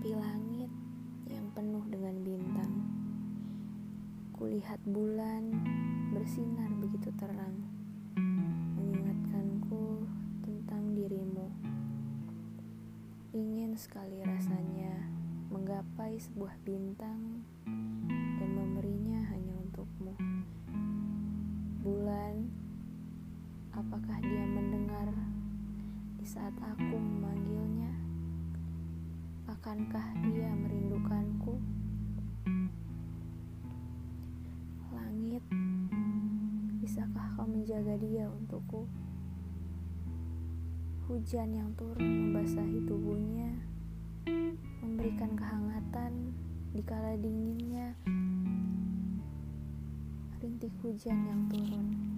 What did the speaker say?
Pilangit langit yang penuh dengan bintang. Kulihat bulan bersinar begitu terang, mengingatkanku tentang dirimu. Ingin sekali rasanya menggapai sebuah bintang dan memberinya hanya untukmu. Bulan, apakah dia mendengar di saat aku memanggilnya? Akankah dia merindukanku? Langit, bisakah kau menjaga dia untukku? Hujan yang turun membasahi tubuhnya, memberikan kehangatan di kala dinginnya. Rintik hujan yang turun